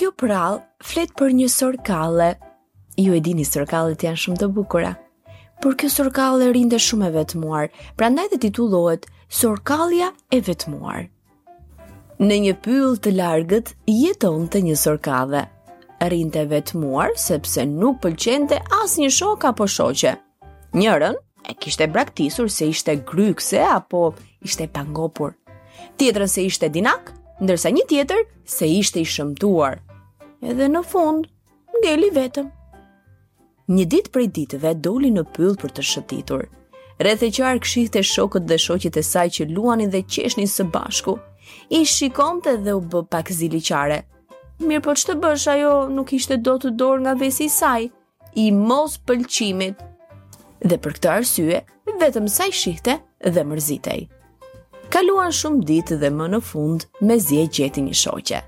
Kjo përrallë flet për një sorkadhe. Ju e dini sorkadhet janë shumë të bukura. Por kjo sorkadhe rrinte shumë e vetmuar, prandaj dhe titullohet Sorkadhja e vetmuar. Në një pyll të largët jetonte një sorkadhe. Rrinte e vetmuar sepse nuk pëlqente asnjë shok apo shoqe. Njërën e kishte braktisur se ishte grykëse apo ishte e pangopur. Tjetrën se ishte dinak, ndërsa një tjetër se ishte i shëmtuar. Edhe në fund, ngeli vetëm. Një ditë prej ditëve doli në pyll për të shëtitur. Rreth e qark shihte shokët dhe shoqet e saj që luanin dhe qeshnin së bashku. I shikonte dhe u bë pak ziliqare. Mirëpo ç'të bësh, ajo nuk hiqte dot dorë nga vesi i saj, i mospëlqimit. Dhe për këtë arsye, vetëm sa i shihte dhe mërzitej. Kaluan shumë ditë dhe më në fund mezi e gjeti një shoqe.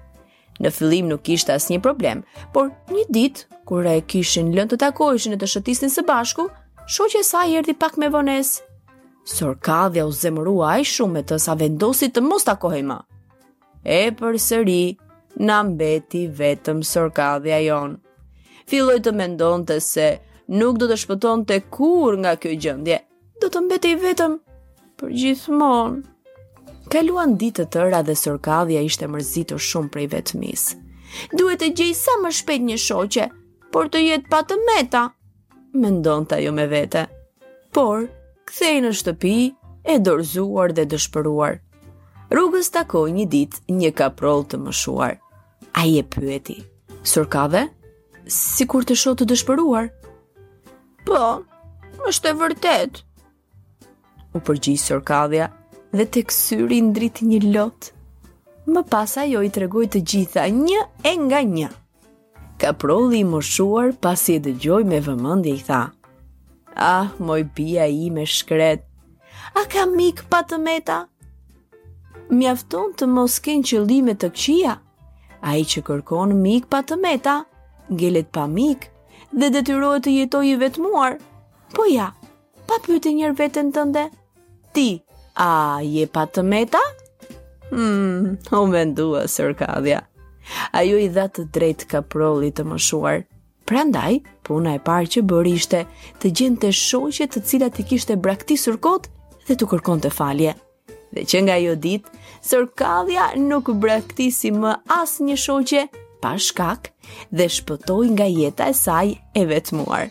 Në fillim nuk kishte asnjë problem, por një ditë kur e kishin lënë të takoheshin e të shëtisnin së bashku, shoqja e saj erdhi pak me vonesë. Sorkadhja u zemërua aq shumë me të sa vendosi të mos takohej më. E përsëri na mbeti vetëm sorkadhja jonë. Filloi të mendonte se nuk do të shpëtonte kurrë nga kjo gjendje, Do të mbetej vetëm përgjithmonë. Kaluan ditë të tëra dhe sorkadhja ishte mërzitur shumë prej vetmisë. Duhet të gjej sa më shpejt një shoqe, por të jetë pa të meta, mendonte ajo me vete. Po kthehej në shtëpi, e dorëzuar dhe e dëshpëruar. Rrugës takoi një ditë një kaproll të moshuar. Ai e pyeti: Sorkadhe, sikur të shoh të dëshpëruar? Po, është e vërtetë, u përgjigj Sorkadhja dhe tek syri i ndriti një lot. Më pas ajo i tregoi të gjitha një e nga një. Kaprolli i moshuar pasi e dëgjoi me vëmendje i tha: Ah, moj bija ime e shkretë. A ka mik pa të meta? Mjafton të mos kenë qëllime të këqija, Ai që kërkon mik pa të meta, ngelet pa mik dhe detyrohet të jetojë i vetmuar. Po ja, pa pyete një herë veten tënde. Ti, a je pa të meta? Hmm, u mendua sorkadhja. Ajo i dha të drejtë kaprollit të moshuar. Prandaj, puna e parë që bëri ishte të gjente shoqet të cilat i kishte braktisur kot dhe t'u kërkonte falje. Dhe që nga ajo ditë, sorkadhja nuk braktisi më asnjë shoqe pa shkak dhe shpëtoi nga jeta e saj e vetmuar.